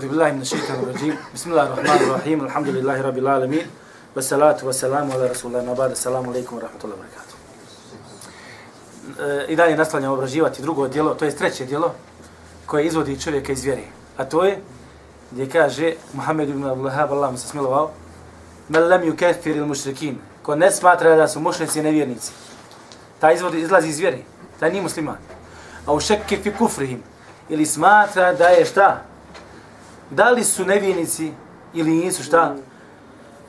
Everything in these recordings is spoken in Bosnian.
أعوذ بالله من الشيطان الرجيم بسم الله الرحمن الرحيم الحمد لله رب العالمين والصلاة والسلام على رسول الله نباد السلام عليكم ورحمة الله وبركاته I dalje nastavljamo obraživati drugo dijelo, to je treće dijelo koje izvodi čovjeka iz vjere. A to je gdje kaže Muhammed ibn Abdullahab, Allah mu se smilovao, Mel lem ju kefir il mušrikin, ko ne smatra da su mušnici i nevjernici. Ta izvodi izlazi iz vjere, taj nije musliman. A u šekke fi kufrihim, ili smatra da je šta? Da li su nevjernici ili nisu šta?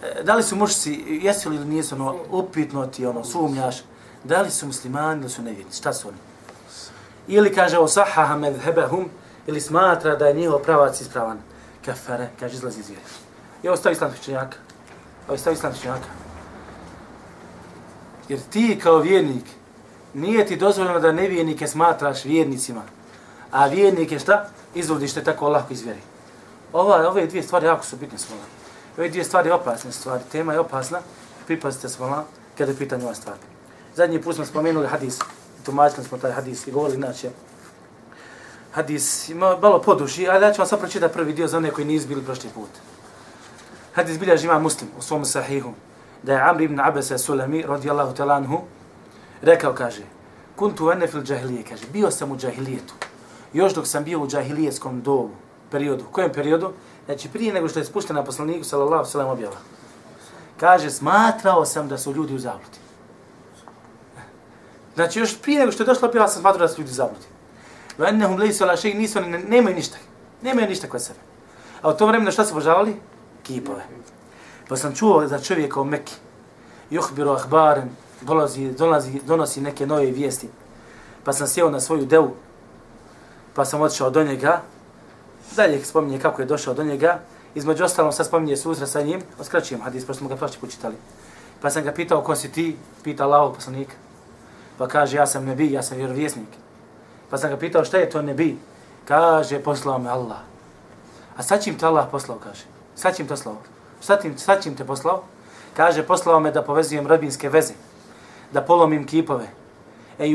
E, da li su mušnici, jesu li ili nisu ono, upitno ti ono, sumnjaš, da li su muslimani ili su nevjernici, šta su oni? Ili kaže o sahaha medhebehum, ili smatra da je njihov pravac ispravan. Kafare, kaže, izlazi iz vjere. I ovo stavi islamskih činjaka. Ovo stavi islamskih činjaka. Jer ti kao vjernik, nije ti dozvoljeno da nevjernike smatraš vjernicima. A vjernike šta? Izvodiš te tako lako iz vjeri. Ova, ove dvije stvari jako su bitne smola. Ove dvije stvari opasne stvari. Tema je opasna. Pripazite smola kada je pitanje ova stvar. Zadnji put smo spomenuli hadis. Tumačili smo taj hadis i govorili inače hadis ima malo poduži, ali ja ću vam sad pročitati prvi dio za one koji nisu bili prošli put. Hadis bilja žima muslim u svom sahihu, da je Amr ibn Abbas Sulami, radijallahu talanhu, rekao, kaže, kuntu ene fil džahilije, kaže, bio sam u džahilijetu. Još dok sam bio u džahilijetskom dobu, periodu. U kojem periodu? Znači, prije nego što je spušten na poslaniku, sallallahu sallam objava. Kaže, smatrao sam da su ljudi u zabludi. Znači, još prije nego što je došla objava, sam smatrao da su ljudi u zabludi. Va ennehum lejsu ala šeji, nisu oni, nemaju ništa. Nemaju ništa kod sebe. A u tom vremenu šta su obožavali? Kipove. Pa sam čuo za čovjeka u Mekke. Juhbiru ahbaren, dolazi, dolazi, donosi neke nove vijesti. Pa sam sjeo na svoju devu. Pa sam otišao do njega. Dalje spominje kako je došao do njega. Između ostalom sad spominje susret sa njim. Oskraćujem hadis, pošto smo ga prošli počitali. Pa sam ga pitao ko si ti? Pita Allaho poslanika. Pa kaže ja sam nebi, ja sam vjerovjesnik. Pa sam ga pitao šta je to nebi? Kaže, poslao me Allah. A sad čim te Allah poslao, kaže? Sad čim te poslao? Sad, sad čim te poslao? Kaže, poslao me da povezujem rodbinske veze. Da polomim kipove. Ej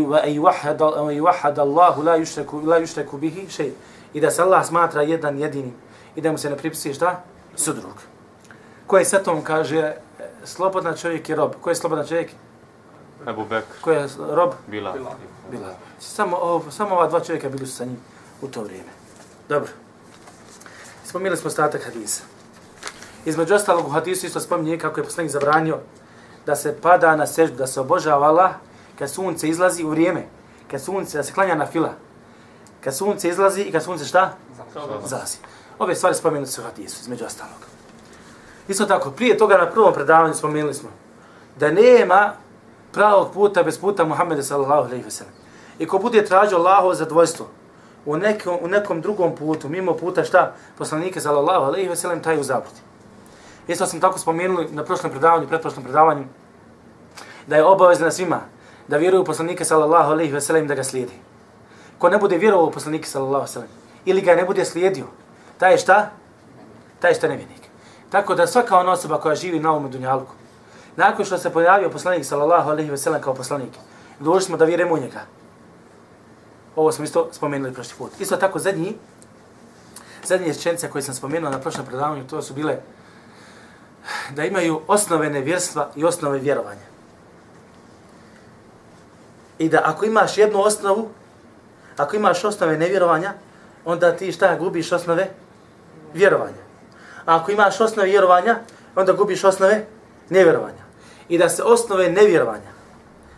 wahad Allahu la yushreku, la yushreku bihi shay. I da se Allah smatra jedan jedini i da mu se ne pripisuje šta? Sudrug. Ko je sa tom kaže slobodan čovjek je rob. Ko je slobodan čovjek? Ebu Bek. Ko je rob? Bila. Bila. Samo, ovo, samo ova dva čovjeka bili su sa njim u to vrijeme. Dobro. Spomnili smo ostatak hadisa. Između ostalog u hadisu isto spominje kako je poslanik zabranio da se pada na seždu, da se obožava Allah kad sunce izlazi u vrijeme. Kad sunce, da se klanja na fila. Kad sunce izlazi i kad sunce šta? Zasi. Ove stvari spomenuli su u hadisu, između ostalog. Isto tako, prije toga na prvom predavanju spomenuli smo da nema pravog puta bez puta Muhammeda sallallahu alejhi ve sellem. I ko bude tražio Allahovo zadovoljstvo u nekom, u nekom drugom putu, mimo puta šta, poslanike sallallahu alejhi ve sellem taj u zabludi. Isto sam tako spomenuli na prošlom predavanju, pretprošlom predavanju, da je obavezno na svima da vjeruju poslanike sallallahu alejhi ve sellem da ga slijedi. Ko ne bude vjerovao poslaniku sallallahu alejhi ve sellem ili ga ne bude slijedio, taj je šta? Taj je šta nevjernik. Tako da svaka ona osoba koja živi na ovom dunjalku, nakon što se pojavio poslanik sallallahu alejhi ve sellem kao poslanik, dužni smo da vjerujemo u njega. Ovo smo isto spomenuli prošli put. Isto tako zadnji zadnje rečenice koje sam spomenuo na prošlom predavanju, to su bile da imaju osnove nevjerstva i osnove vjerovanja. I da ako imaš jednu osnovu, ako imaš osnove nevjerovanja, onda ti šta gubiš osnove vjerovanja. A ako imaš osnove vjerovanja, onda gubiš osnove nevjerovanja i da se osnove nevjerovanja,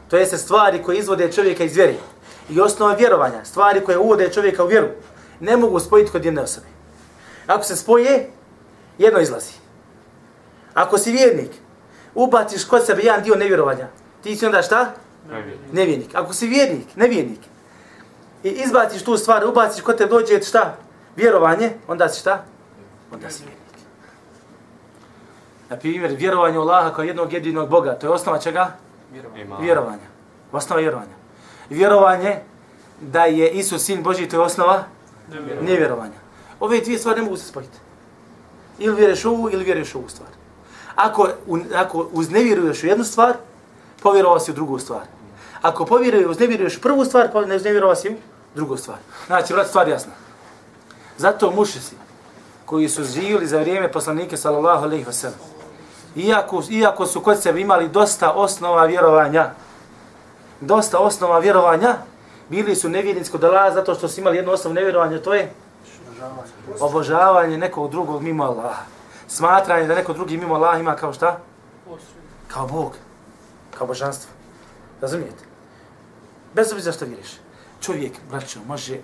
to jeste stvari koje izvode čovjeka iz vjeri, i osnova vjerovanja, stvari koje uvode čovjeka u vjeru, ne mogu spojiti kod jedne osobe. Ako se spoje, jedno izlazi. Ako si vjernik, ubaciš kod sebe jedan dio nevjerovanja, ti si onda šta? Nevjernik. Nevjernik. Ako si vjernik, nevjernik, i izbaciš tu stvar, ubaciš kod te dođe šta? Vjerovanje, onda si šta? Onda si vjernik. Na primjer, vjerovanje u Allaha kao jednog jedinog Boga, to je osnova čega? Ima. Vjerovanja. Osnova vjerovanja. Vjerovanje da je Isus sin Boži, to je osnova nevjerovanja. Ove dvije stvari ne mogu se spojiti. Ili vjeruješ u ovu, ili vjeruješ u ovu stvar. Ako, u, ako uznevjeruješ u jednu stvar, povjerovao si u drugu stvar. Ako povjeruješ, uznevjeruješ prvu stvar, pa ne uznevjerovao si drugu stvar. Znači, vrat, stvar jasna. Zato muši si. koji su živjeli za vrijeme poslanike sallallahu alejhi ve sellem. Iako, iako su kod sebe imali dosta osnova vjerovanja, dosta osnova vjerovanja, bili su nevjernici kod Allah zato što su imali jedno osnovu nevjerovanja, to je obožavanje nekog drugog mimo Allaha. Smatranje da neko drugi mimo Allaha ima kao šta? Kao Bog. Kao božanstvo. Razumijete? Bez obzira što vjeriš. Čovjek, braćo, može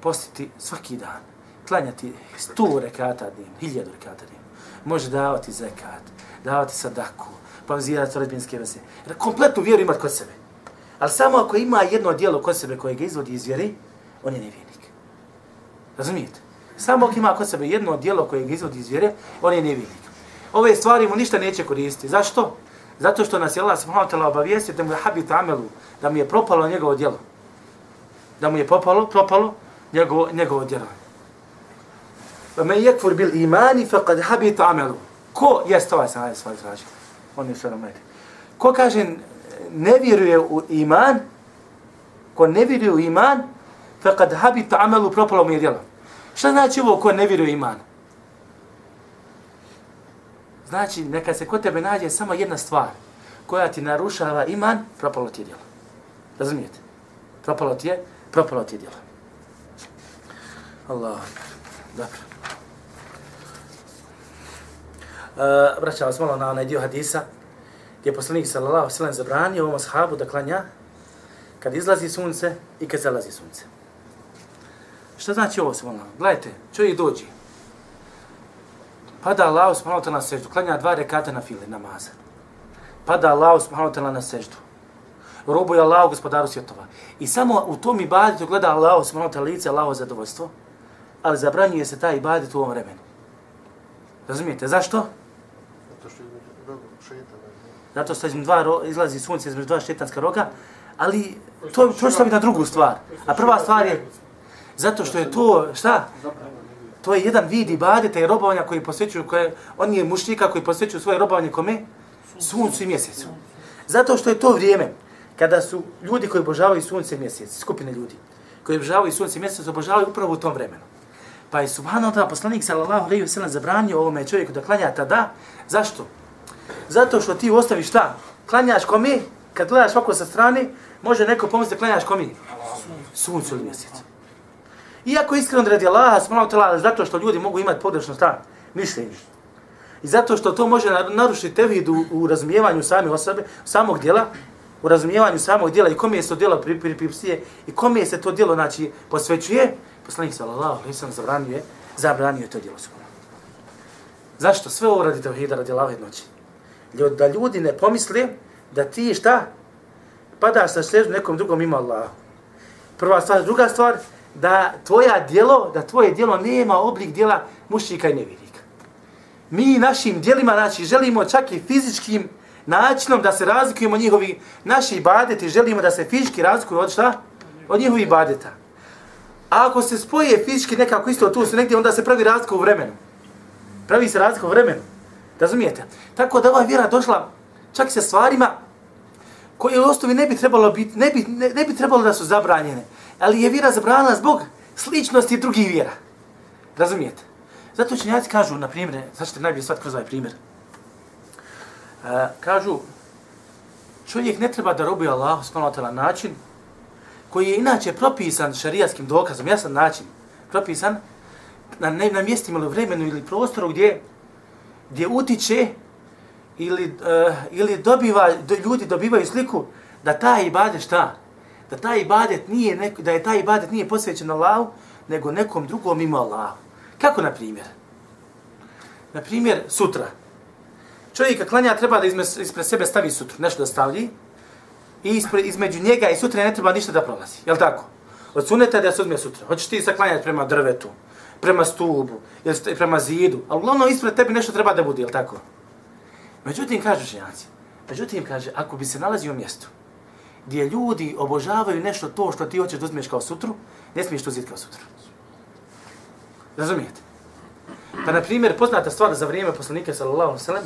postiti svaki dan, klanjati sto rekata dnevno, hiljadu rekata dnevno. Može davati zekat, davati sadaku, pavzirati rodbinske veze. Kompletnu vjeru imati kod sebe. Ali samo ako ima jedno dijelo kod sebe koje ga izvodi iz vjeri, on je nevjernik. Razumijete? Samo ako ima kod sebe jedno dijelo koje ga izvodi iz vjere, on je nevjernik. Ove stvari mu ništa neće koristiti. Zašto? Zato što nas je Allah subhanahu wa ta'ala obavijestio da mu je habit amelu, da mu je propalo njegovo djelo. Da mu je popalo, propalo njegovo, njegovo djelo. Va me yekfur bil imani faqad habit amelu. Ko, jest ovaj sam, ajde svoj traži. On je sve na Ko kaže ne vjeruje u iman, ko ne vjeruje u iman, faqad habit amelu propalo mu je djelo. Šta znači ovo ko ne vjeruje u iman? Znači, neka se kod tebe nađe samo jedna stvar koja ti narušava iman, propalo ti je djelo. Razumijete? Propalo ti je, propalo ti je djelo. Allah. Dobro. E, uh, vraćam vas malo na onaj dio hadisa gdje je poslanik sallallahu sallam zabranio ovom ashabu da klanja kad izlazi sunce i kad zalazi sunce. Šta znači ovo sve Gledajte, čovjek dođe, Pada Allah subhanahu wa ta'ala na seždu, klanja dva rekata na file, namaza. Pada Allah subhanahu wa ta'ala na seždu. Robuje Allah gospodaru svjetova. I samo u tom ibadetu gleda Allah subhanahu wa ta'ala lice Allaho zadovoljstvo, ali zabranjuje se taj ibadet u ovom vremenu. Razumijete? Zašto? Zato što je. Zato što dva ro, izlazi sunce između dva šetanska roga, ali to, to što na drugu stvar. A prva stvar je, zato što je to, šta? To je jedan vid ibadeta i robovanja koji posvećuju, koje, on je mušnika koji posvećuju svoje robovanje kome? Suncu i mjesecu. Zato što je to vrijeme kada su ljudi koji obožavaju sunce i mjesec, skupine ljudi, koji obožavaju sunce i mjesec, obožavaju upravo u tom vremenu. Pa je subhanahu ta'ala poslanik sallallahu alejhi ve sellem zabranio ovome čovjeku da klanja tada. Zašto? Zato što ti ostaviš šta? Klanjaš kome? Kad gledaš ovako sa strane, može neko pomisliti da klanjaš kome? Suncu ili mjesecu. Iako iskreno radi Allaha, subhanahu ta'ala, zato što ljudi mogu imati pogrešno šta? Mišljenje. I zato što to može narušiti tevhid u, u razumijevanju same osobe, samog djela, u razumijevanju samog djela i kome je to djelo pripisuje i kome se to djelo znači, posvećuje, poslanik sallallahu alejhi nisam zabranio je, zabranio je to djelo subhanahu. Zašto? Sve ovo radi tevhida, radi Allaha jednoći. Da ljudi ne pomisle da ti šta? Padaš sa sežu nekom drugom ima Allah. Prva stvar, druga stvar, da tvoja djelo, da tvoje djelo nema oblik djela mušnika i nevjernika. Mi našim djelima, znači, želimo čak i fizičkim načinom da se razlikujemo njihovi naši ibadeti, želimo da se fizički razlikuju od šta? Od njihovi ibadeta. A ako se spoje fizički nekako isto tu su negdje, onda se pravi razlika u vremenu. Pravi se razlika u vremenu. Razumijete? Tako da ova vjera došla čak sa stvarima koje u osnovi ne bi trebalo biti, ne bi, ne, ne bi trebalo da su zabranjene ali je vjera zabranila zbog sličnosti drugih vjera. Razumijete? Zato učenjaci kažu, na primjer, sad ćete najbolje shvatiti kroz ovaj primjer. E, kažu, čovjek ne treba da robuje Allahu subhanahu wa način koji je inače propisan šarijatskim dokazom, jasan način, propisan na, ne, na mjestima ili vremenu ili prostoru gdje, gdje utiče ili, uh, ili dobiva, do, ljudi dobivaju sliku da ta ibadet šta? Da taj ibadet nije neko, da je taj ibadet nije posvećen Allahu, nego nekom drugom mimo Allahu. Kako na primjer? Na primjer, sutra. Čovjeka klanja treba da ispred sebe stavi sutru, nešto da stavlji, i ispred, između njega i sutra ne treba ništa da prolazi. Je tako? Od suneta da se uzme sutra. Hoćeš ti saklanjati prema drvetu, prema stubu, ili prema zidu, ali uglavnom ispred tebi nešto treba da bude, je tako? Međutim, kažu ženjaci, međutim, kaže, ako bi se nalazio u mjestu, gdje ljudi obožavaju nešto to što ti hoćeš da uzmeš kao sutru, ne smiješ to uzeti kao sutru. Razumijete? Pa, na primjer, poznata stvar za vrijeme poslanika, sallallahu alaihi sallam,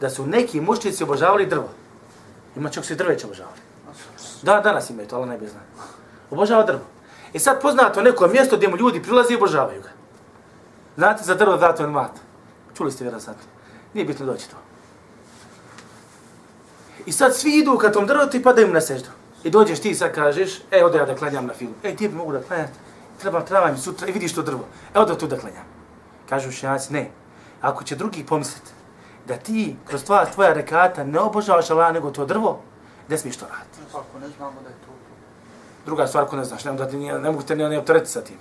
da su neki mušnici obožavali drvo. Ima čak se drveće obožavali. Da, danas imaju to, ali ne bi zna. Obožava drvo. I sad poznato neko mjesto gdje mu ljudi prilazi i obožavaju ga. Znate za drvo zato on mat? Čuli ste vjerojatno. Nije bitno doći to. I sad svi idu ka tom drvetu i padaju na seždu. I dođeš ti sad kažeš, e, ode ja da klanjam na filu. E, ti bi mogu da klanjam. Treba, treba mi sutra i vidiš to drvo. E, ode tu da klanjam. Kažu šejaci, ne. Ako će drugi pomisliti da ti kroz tvoja, tvoja rekata ne obožavaš Allah nego to drvo, ne smiješ to raditi. Ako ne znamo da je to... Druga stvar, ako ne znaš, ne, da nije, ne mogu te ne, ne optereti sa tim.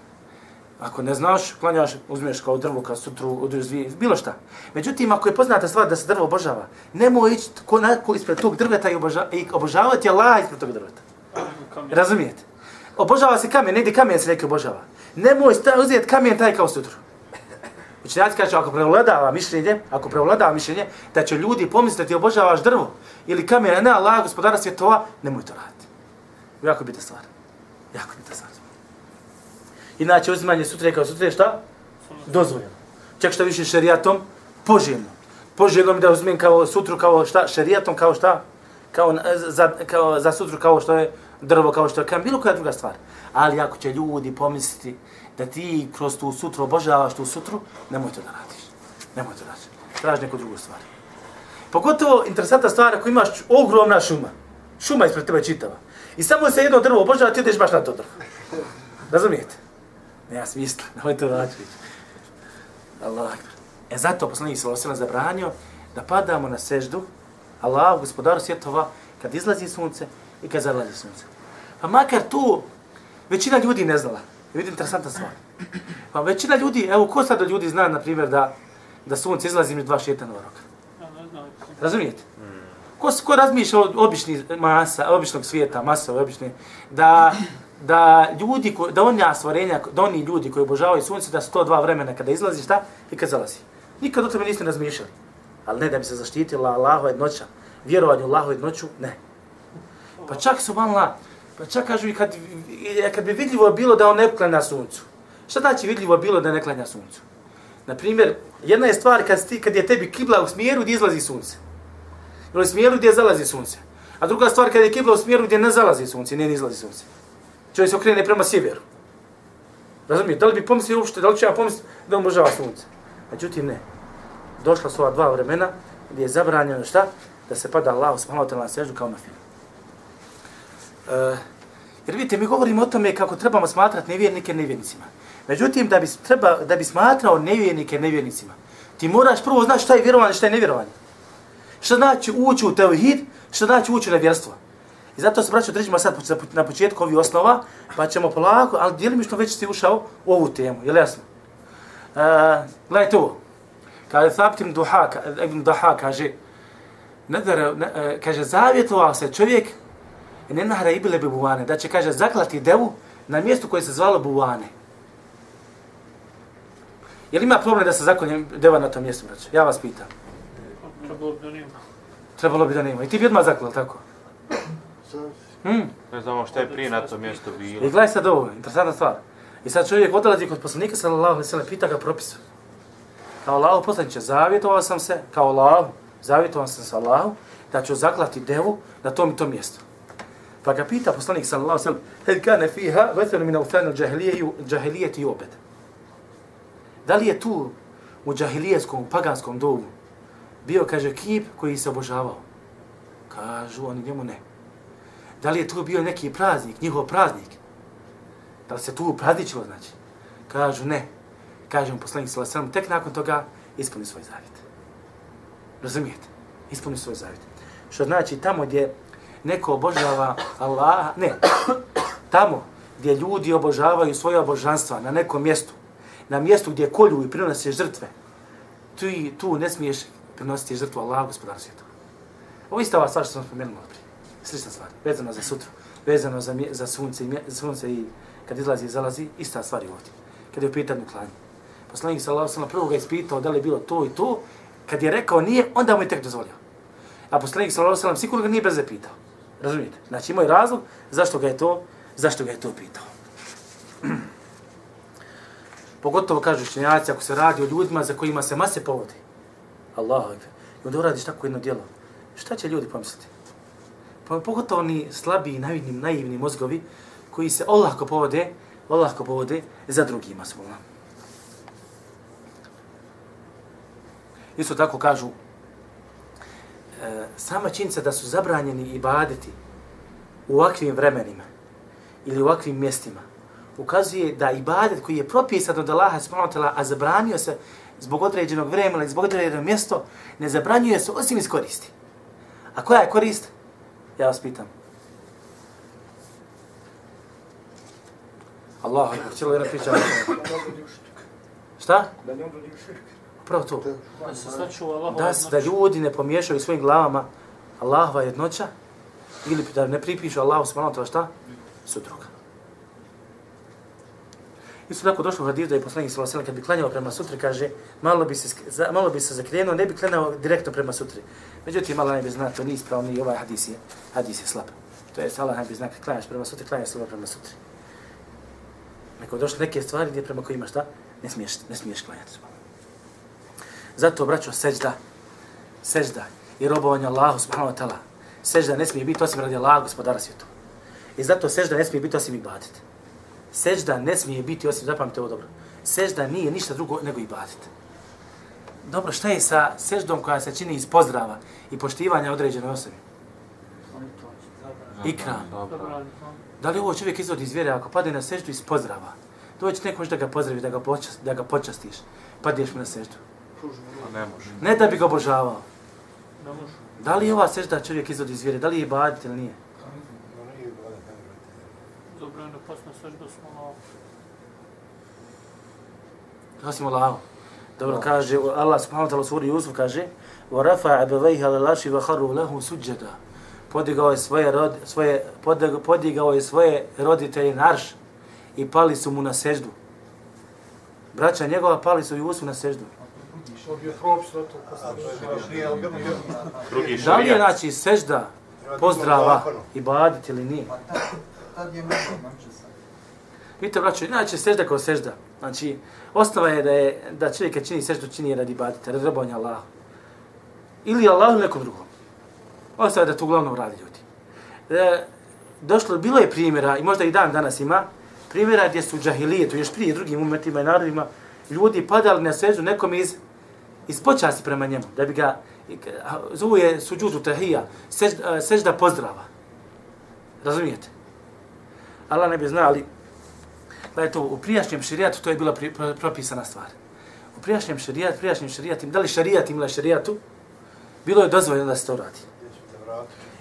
Ako ne znaš, klanjaš, uzmeš kao drvo, kao sutru, odreš dvije, bilo šta. Međutim, ako je poznata stvar da se drvo obožava, nemoj ići ko, na, ko ispred tog drveta i, oboža, i obožavati Allah ispred tog drveta. Razumijete? Obožava se kamen, negdje kamen se neki obožava. Nemoj sta, uzeti kamen taj kao sutru. Učenjaci kažu, ako prevladava mišljenje, ako prevladava mišljenje, da će ljudi pomisliti da ti obožavaš drvo ili kamen, ne Allah, gospodara svjetova, nemoj to raditi. Jako bitna stvar. Jako bitna stvar. Inače, uzimanje sutre kao sutre, šta? Dozvoljeno. Čak što više šerijatom, poželjno. Poželjno mi da uzmem kao sutru, kao šta? Šerijatom, kao šta? Kao eh, za, kao za sutru, kao što je drvo, kao što je kam, bilo koja druga stvar. Ali ako će ljudi pomisliti da ti kroz tu sutru obožavaš tu sutru, nemoj to da radiš. Nemoj to da radiš. Traži neku drugu stvar. Pogotovo interesanta stvar ako imaš ogromna šuma. Šuma ispred tebe čitava. I samo se jedno drvo obožava, ti ideš baš na to drvo. Razumijete? Nema smisla, nemoj to raditi. Allah. E zato poslanik se osvrame zabranio da padamo na seždu Allah, gospodaru svjetova, kad izlazi sunce i kad zalazi sunce. Pa makar tu većina ljudi ne znala. Vidim interesantna stvar. Pa većina ljudi, evo ko sad od ljudi zna, na primjer, da, da sunce izlazi mi dva šetanog roka? Razumijete? Ko, ko razmišlja od običnih masa, običnog svijeta, masa obične, da, da ljudi, ko, da oni stvorenja, da oni ljudi koji obožavaju sunce, da su to dva vremena kada izlazi, šta? I kad zalazi. Nikad o tome niste razmišljali. Ali ne da bi se zaštitila Allahova jednoća, vjerovanju Allahova jednoću, ne. Pa čak su malo, pa čak kažu i kad, kad bi vidljivo bilo da on ne klanja suncu. Šta znači vidljivo bilo da ne klanja suncu? Na primjer, jedna je stvar kad, ti, kad je tebi kibla u smjeru gdje izlazi sunce. Ili u smjeru gdje zalazi sunce. A druga stvar kad je kibla u smjeru gdje ne zalazi sunce, ne izlazi sunce. Čovjek se okrene prema sjeveru. Razumijete? Da li bi pomislio uopšte, da li će ja pomisliti da obožava sunce? Međutim, ne. Došla su ova dva vremena gdje je zabranjeno šta? Da se pada Allah subhanahu wa ta'ala na seždu kao na film. Uh, jer vidite, mi govorimo o tome kako trebamo smatrati nevjernike nevjernicima. Međutim, da bi, treba, da bi smatrao nevjernike nevjernicima, ti moraš prvo znati šta je vjerovanje, šta je nevjerovanje. Šta znači ući u tevhid, šta znači ući u nevjerstvo. I zato se braćo držimo sad na početku ovih osnova, pa ćemo polako, ali djelimično već si ušao u ovu temu, je li jasno? Uh, gledajte ovo. Kada Thabtim Duha, Ibn Duha kaže, nadar, ne, uh, kaže, zavjetovao se čovjek, ne nahra i bile bi buvane, da će, kaže, zaklati devu na mjestu koje se zvalo buvane. Je li ima problem da se zakonje deva na tom mjestu, braćo? Ja vas pitam. Trebalo bi da nema. Trebalo bi da nema. I ti bi odmah zaklal, tako? Hmm. Ne znamo šta je prije na tom mjestu bilo. I gledaj sad ovo, interesantna stvar. I sad čovjek odlazi kod poslanika sallallahu alejhi ve sellem pita ga propisu. Kao Allahu poslanice, zavjetovao sam se kao Allahu, zavjetovao sam se Allahu da ću zaklati devu na tom i tom mjestu. Pa ga pita poslanik sallallahu alejhi ve sellem, "Hel kana fiha vathan min awthan al-jahiliyyah jahiliyyah yubad?" Da li je tu u džahilijetskom, paganskom dobu bio, kaže, kip koji se obožavao? Kažu oni njemu ne. Da li je tu bio neki praznik, njihov praznik? Da li se tu prazničilo, znači? Kažu ne. Kaže mu poslanik sallallahu alejhi tek nakon toga ispuni svoj zavjet. Razumijete? Ispuni svoj zavjet. Što znači tamo gdje neko obožava Allaha, ne, tamo gdje ljudi obožavaju svoje obožanstva na nekom mjestu, na mjestu gdje kolju i prinose žrtve, tu, tu ne smiješ prinositi žrtvu Allaha, gospodar svijeta. Ovo isto ova stvar što sam spomenuli. Slična stvar, vezano za sutru, vezano za, za sunce, i mje, sunce i kad izlazi i zalazi, ista stvar je ovdje. Kad je u pitanju klanje. Poslanik sallallahu alejhi ve prvo ga ispitao da li je bilo to i to, kad je rekao nije, onda mu je tek dozvolio. A poslanik sallallahu alejhi ve sigurno ga nije bez pitao. Razumijete? Znači imao je razlog zašto ga je to, zašto ga je to pitao. Pogotovo kažu učenjaci ako se radi o ljudima za kojima se mase povodi. Allahu ekber. I onda uradiš tako jedno djelo. Šta će ljudi pomisliti? Pa pogotovo oni slabi, naivni, naivni mozgovi koji se olahko povode, olahko povode za drugima svojima. Isto tako kažu, e, sama činjenica da su zabranjeni ibadeti u ovakvim vremenima ili u ovakvim mjestima, ukazuje da ibadet koji je propisan od Allaha subhanahu a zabranio se zbog određenog vremena ili zbog određenog mjesta, ne zabranjuje se osim iz koristi. A koja je korist? Ja vas pitam. Allah, cijelo jedna priča. Šta? Da ne u širk. Pravo to. Da Da, ljudi ne pomiješaju svojim glavama Allahova jednoća ili da ne pripišu Allahu subhanahu wa ta'ala šta? Sudruga. Isto tako došlo u hadisu da je poslanik sallallahu alejhi ve sellem kad bi klanjao prema sutri kaže malo bi se za, malo bi se zakrenuo ne bi klanjao direktno prema sutri. Međutim malo ne bi znao to nije ispravno i ovaj hadis je hadis je slab. To je Allah ne bi zna kad klanjaš prema sutri klanjaš slabo prema sutri. Neko došlo neke stvari gdje prema kojima šta ne smiješ ne smiješ klanjati. Zato braćo sećda sećda i robovanje Allahu subhanahu wa ta'ala. Sećda ne smije biti osim radi Allaha gospodara svijetu. I zato sećda ne smije biti osim ibadet. Sežda ne smije biti osim, zapamite ovo dobro, sežda nije ništa drugo nego ibadet. Dobro, šta je sa seždom koja se čini iz pozdrava i poštivanja određene osobe? Ikram. Zabranjeno. Da li ovo čovjek izvodi iz vjere ako padne na seždu iz pozdrava? Doći neko da ga pozdravi, da ga, počast, da ga počastiš, padneš mu na seždu. Ne može. Ne da bi ga obožavao. Ne. Da li je ova sežda čovjek izvodi iz vjere? Da li je ibadet ili nije? Zabranjeno pasna sežda smo na Osim Allahu. Dobro kaže Allah subhanahu wa ta'ala u suri Yusuf kaže وَرَفَعَ بَوَيْهَ لَلَاشِ وَخَرُوا لَهُ سُجَّدًا Podigao je svoje, rod, svoje, podig- podigao je svoje roditelje na arš i pali su mu na seždu. Braća njegova pali su Yusuf na seždu. To je bio propis na to. Nije, ali bilo bio. Drugi Da li je šarijat. znači sežda pozdrava i badit ili nije? Pa tad, tad je moglo, znači sad. Vidite, braćo, inače sežda kao sežda. Znači, osnova je da je da čovjek kad čini seždu, čini je radi badita, radi robovanja Allahu. Ili Allahu ili nekom drugom. Osnova je da to uglavnom radi ljudi. E, došlo, bilo je primjera, i možda i dan danas ima, primjera gdje su džahilije, džahilijetu, još prije drugim umetima i narodima, ljudi padali na seždu nekom iz, iz počasti prema njemu, da bi ga, zovu je suđudu tahija, sežda, e, sežda pozdrava. Razumijete? Allah ne bi znao, ali da je to u prijašnjem šerijatu, to je bila pri, pro, propisana stvar. U prijašnjem šerijatu, prijašnjem šerijatim, da li šerijat imala šerijatu, bilo je dozvoljeno da se to uradi.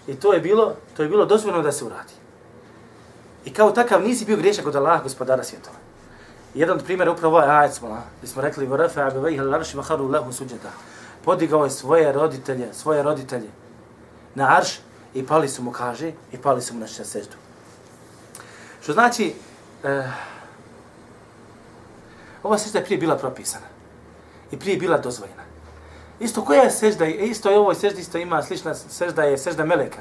I to je bilo, to je bilo dozvoljeno da se uradi. I kao takav nisi bio griješak kod Allaha, gospodara svjetova. Jedan od primjera je upravo ovaj ajet smo, na, gdje smo rekli, وَرَفَعَ بَوَيْهَ الْعَرْشِ وَحَرُوا لَهُ سُجَدًا Podigao je svoje roditelje, svoje roditelje na arš i pali su mu, kaže, i pali su mu na seždu. Što znači, eh, ova sežda je prije bila propisana i prije bila dozvoljena. Isto koja je sežda, isto je ovoj seždi, isto ima slična sežda, je sežda Meleka.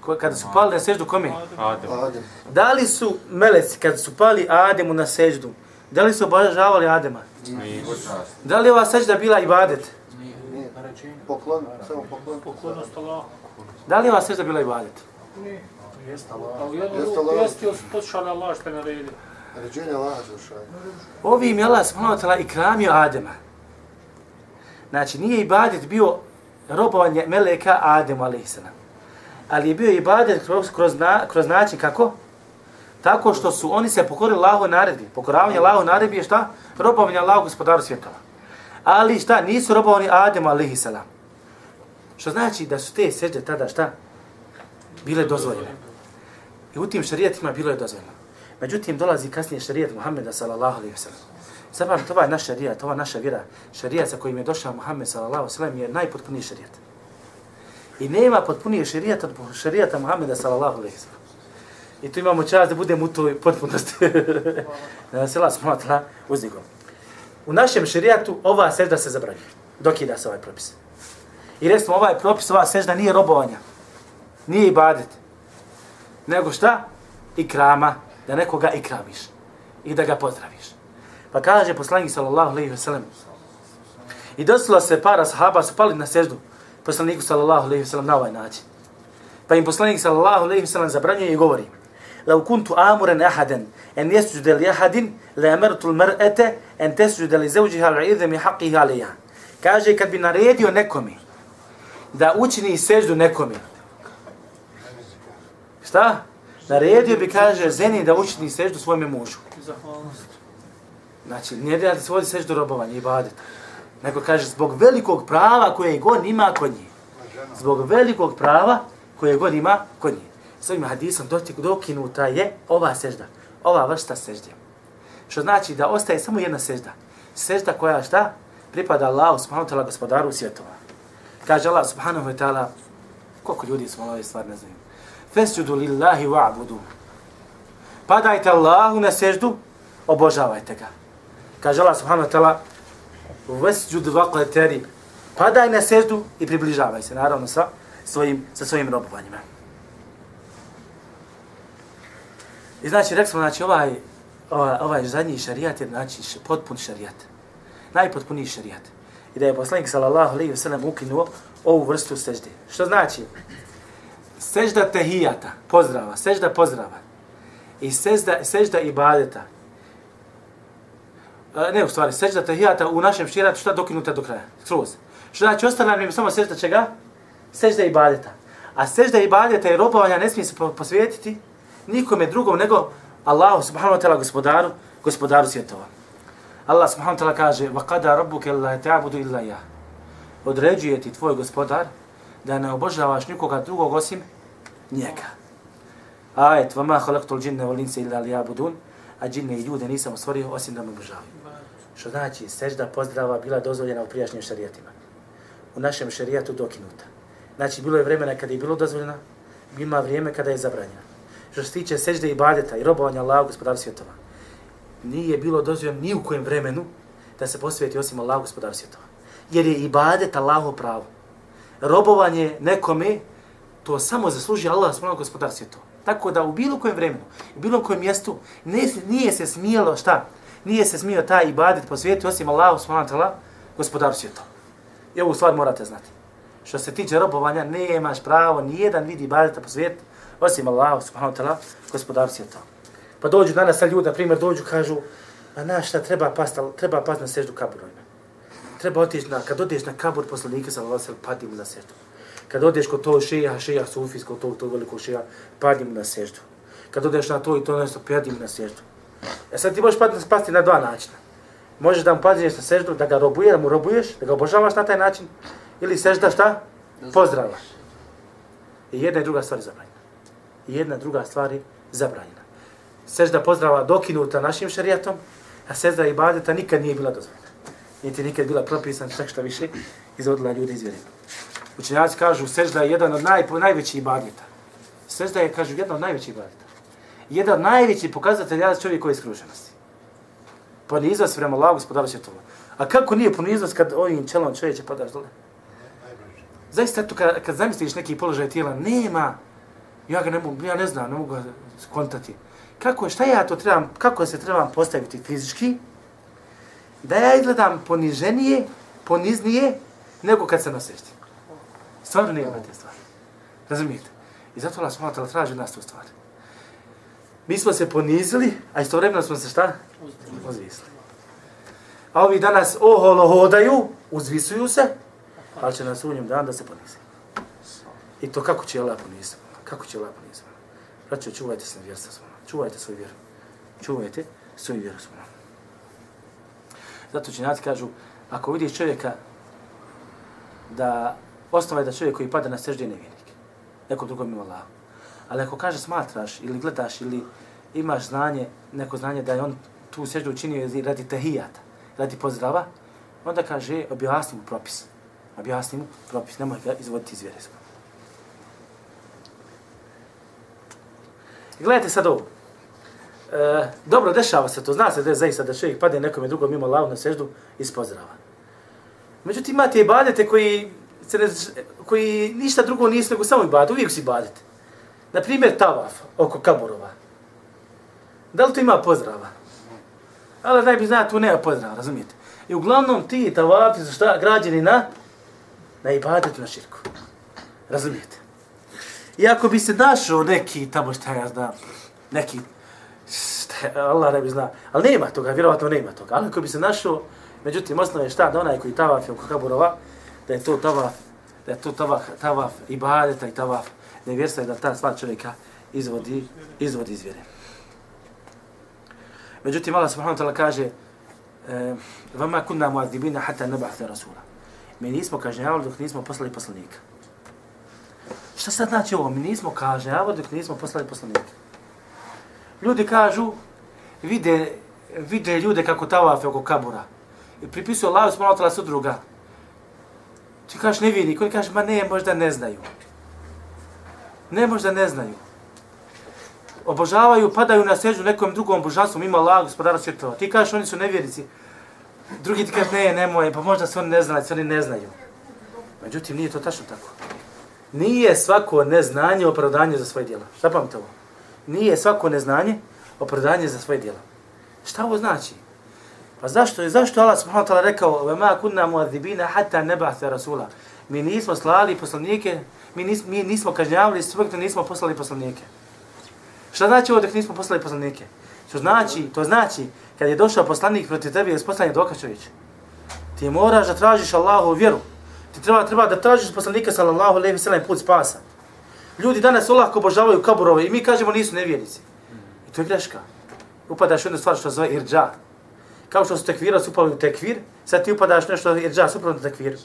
Ko, kada su pali na seždu, kome? Adem. Adem. Da li su meleci, kada su pali Ademu na seždu, da li su obožavali Adema? Nije. Da li je ova sežda bila ibadet? Nije. Poklon, samo poklon. poklonost Allahu. Da li je ova sežda bila ibadet? Jeste Ali Allah. Jeste drugo, Allah. jeste poslušali Allah što je naredio. Naređenje Allah Đelšan. Ovim je Allah subhanahu wa ta'ala ikramio Adema. Znači, nije ibadet bio robovanje meleka Ademu a.s. Ali je bio ibadet kroz, kroz, na, kroz način kako? Tako što su oni se pokorili Allahu naredbi. Pokoravanje Allahu naredbi je šta? Robovanje Allahu gospodaru svjetova. Ali šta? Nisu robovani Ademu a.s. Što znači da su te sežde tada šta? Bile dozvoljene. I u tim šarijetima bilo je dozvoljeno. Međutim, dolazi kasnije šarijet Muhammeda sallallahu alaihi wa sallam. to je naš šarijat, ova naša vjera, šarijat sa kojim je došao Muhammed sallallahu alaihi wa sallam je najpotpuniji šarijat. I nema potpunije šarijata od šarijata Muhammeda sallallahu alaihi wa sallam. I tu imamo čast da budemo u toj potpunosti. Sela se uzdigom. uzdigo. U našem šarijatu ova sežda se zabranjuje. Dokida se ovaj propis. I recimo ovaj propis, ova sežda nije robovanja. Nije ibadet. Nego šta? I krama, Da nekoga ikramiš. I da ga pozdraviš. Pa kaže poslanik sallallahu alejhi ve sellem. I desila se para sahaba su pali na seždu poslaniku sallallahu alejhi ve sellem na ovaj način. Pa im poslanik sallallahu alejhi ve sellem zabranjuje i govori: "Law kuntu amuran ahadan an yasjuda li ahadin la amartu al-mar'ata an tasjuda li zawjiha al-'idhmi haqqiha 'alayha." Kaže, kad bi naredio nekome da učini seždu nekome, šta? Naredio bi, kaže, ženi da učini seždu svojome mužu. Zahvalnost. Znači, ne da se vodi seždu robovanja i badeta. Nego kaže, zbog velikog prava koje god ima kod njih. Zbog velikog prava koje god ima kod njih. S ovim hadisom dotik dokinuta je ova sežda. Ova vrsta sežde. Što znači da ostaje samo jedna sežda. Sežda koja šta? Pripada Allahu subhanahu wa ta'ala gospodaru svjetova. Kaže Allah subhanahu wa ta'ala, koliko ljudi smo ove stvari ne znaju. Fesjudu lillahi wa'budu. Padajte Allahu na seždu, obožavajte ga. Kaže Allah subhanahu wa ta'ala, Vesjud vaqatari. Padaj na seždu i približavaj se, naravno, sa svojim, sa svojim robovanjima. I znači, rekli smo, znači, ovaj, ovaj, ovaj zadnji šarijat je, znači, š, potpun šarijat. Najpotpuniji šarijat. I da je poslanik, sallallahu alaihi wa sallam, ukinuo ovu vrstu sežde. Što znači? sežda tehijata, pozdrava, sežda pozdrava, i sežda, sežda ibadeta, e, ne, u stvari, sežda tehijata u našem širatu, šta dokinuta do kraja, skroz. Što znači, ostane nam samo sežda čega? Sežda ibadeta. A sežda ibadeta i robovanja ne smije se posvijetiti nikome drugom nego Allahu subhanahu wa ta'ala gospodaru, gospodaru svjetova. Allah subhanahu wa ta'ala kaže, وَقَدَا رَبُّكَ اللَّهِ تَعْبُدُ إِلَّا يَا Određuje ti tvoj gospodar, da ne obožavaš nikoga drugog osim njega. A et, vama halaktul džinne vol insa illa liyabudun, a džinne i ljude nisam stvorio osim da me obožavaju. Što znači, sežda pozdrava bila dozvoljena u prijašnjim šarijatima. U našem šarijatu dokinuta. Znači, bilo je vremena kada je bilo dozvoljena, ima vrijeme kada je zabranjena. Što se tiče sežde i badeta i robovanja Allahu gospodar svjetova, nije bilo dozvoljeno ni u kojem vremenu da se posveti osim Allahu gospodar svjetova. Jer je i Allahu pravo. Robovanje nekome, to samo zasluži Allah subhanahu gospodar svjetova. Tako da u bilo kojem vremenu, u bilo kojem mjestu, ne, nije se smijelo šta? Nije se smio taj ibadet posvijeti osim Allahu subhanahu gospodar svjetova. I ovu stvar morate znati. Što se tiče robovanja, nemaš pravo ni jedan vid ibadeta posvijeti osim Allah, subhanahu wa ta'ala, gospodar svijeta. Pa dođu danas sa ljudi, na primjer, dođu, kažu, a na šta treba past, treba past na seždu kaburojima. Treba otići na, kad odeš na kabur poslanika, sa Allah, padi mu na seždu. Kad odeš kod tog šeja sufis, kod tog, tog velikog šeja, padi mu na seždu. Kad odeš na to i to nešto, padi mu na seždu. E sad ti možeš pasti na dva načina. Možeš da mu padneš na seždu, da ga robuje, da mu robuješ, da ga obožavaš na taj način, ili sežda šta? Pozdravaš. I jedna i druga stvar je zabranjena i jedna druga stvar je zabranjena. Sežda pozdrava dokinuta našim šarijatom, a sežda ibadeta nikad nije bila dozvoljena. Niti nikad bila propisana čak šta više izvodila ljudi iz vjere. Učenjaci kažu sežda je jedan od naj, najvećih ibadeta. Sežda je, kažu, jedan od najvećih ibadeta. Jedan od najvećih pokazatelja čovjek iskruženosti. skruženosti. Poniznost prema Allah, gospodara svjetova. A kako nije poniznost kad ovim čelom čovječe padaš dole? Zaista, to kad, kad zamisliš neki položaj tijela, nema Ja ga ne mogu, ja ne znam, ne mogu ga skontati. Kako, šta ja to trebam, kako se trebam postaviti fizički, da ja izgledam poniženije, poniznije, nego kad se nasrećti. Stvarno nema te stvari. Razumijete? I zato Allah smutala traži nas tu stvari. Mi smo se ponizili, a istovremeno smo se šta? Uzvisli. A ovi danas oholo hodaju, uzvisuju se, ali će nas u njom dan da se ponizi. I to kako će Allah poniziti? Kako će lepo nizma? Braćo, čuvajte se na vjerstva svojom. Čuvajte svoju vjeru. Čuvajte svoju vjeru svojom. Zato činjaci kažu, ako vidiš čovjeka da osnova je da čovjek koji pada na seždi je nevjernik. Nekom drugom ima Allah. Ali ako kaže smatraš ili gledaš ili imaš znanje, neko znanje da je on tu seždu učinio radi tehijata, radi pozdrava, onda kaže, objasni mu propis. Objasni mu propis, nemoj ga izvoditi iz vjere. Gledajte sad ovo. E, dobro, dešava se to. Zna se da je zaista da čovjek padne nekome drugom mimo lavu na seždu iz pozdrava. Međutim, imate i badete koji, se ne, koji ništa drugo nisu nego samo i badete. Uvijek si badete. Naprimjer, tavaf oko kaburova. Da li to ima pozdrava? Ali daj bi zna, tu nema pozdrava, razumijete? I uglavnom ti tavafi su šta građeni na, na ibadetu na širku. Razumijete? I ako bi se našao neki tamo šta ja znam, neki, Allah ne bi zna, ali nema toga, vjerovatno nema toga, ali ako bi se našao Međutim, osnova je šta da onaj koji tavaf je oko kaburova, da je to tavaf, da je to tavaf, tavaf ibadeta i tavaf nevjerstva je da ta sva čovjeka izvodi, izvodi iz vjere. Međutim, Allah subhanahu wa ta'ala kaže Vama kunna muadibina hata neba'te rasula. Mi nismo kažnjavali dok nismo poslali poslanika. Šta sad znači ovo? Mi nismo kažnjavali dok nismo poslali poslanika. Ljudi kažu, vide, vide ljude kako tavafe oko kabura. I pripisuju Allah subhanahu wa ta'ala sudruga. Ti kažeš ne vidi, koji kaže, ma ne, možda ne znaju. Ne, možda ne znaju. Obožavaju, padaju na sežu nekom drugom božanstvu, ima Allah, gospodara svjetova. Ti kažeš, oni su nevjernici. Drugi ti kaže, ne, nemoj, pa možda se oni ne znaju, oni ne znaju. Međutim, nije to tačno tako. Nije svako neznanje opravdanje za svoje djela. Zapamte ovo? Nije svako neznanje opravdanje za svoje djela. Šta ovo znači? Pa zašto je zašto Allah subhanahu wa ta'ala rekao: "Ve ma kunna mu'adhibina hatta nab'atha rasula." Mi nismo slali poslanike, mi nismo mi nismo kažnjavali sve dok nismo poslali poslanike. Šta znači ovo dok nismo poslali poslanike? Što znači, to znači kad je došao poslanik protiv tebe, je poslanik dokaz. Ti moraš da tražiš Allahu vjeru. Ti treba treba da tražiš poslanika sallallahu alejhi ve sellem put spasa. Ljudi danas olako obožavaju kaburove i mi kažemo nisu nevjernici. I to je greška. Upadaš u jednu stvar što zove irđa. Kao što su tekvira su upali u tekvir, sad ti upadaš nešto irđa suprotno tekvir.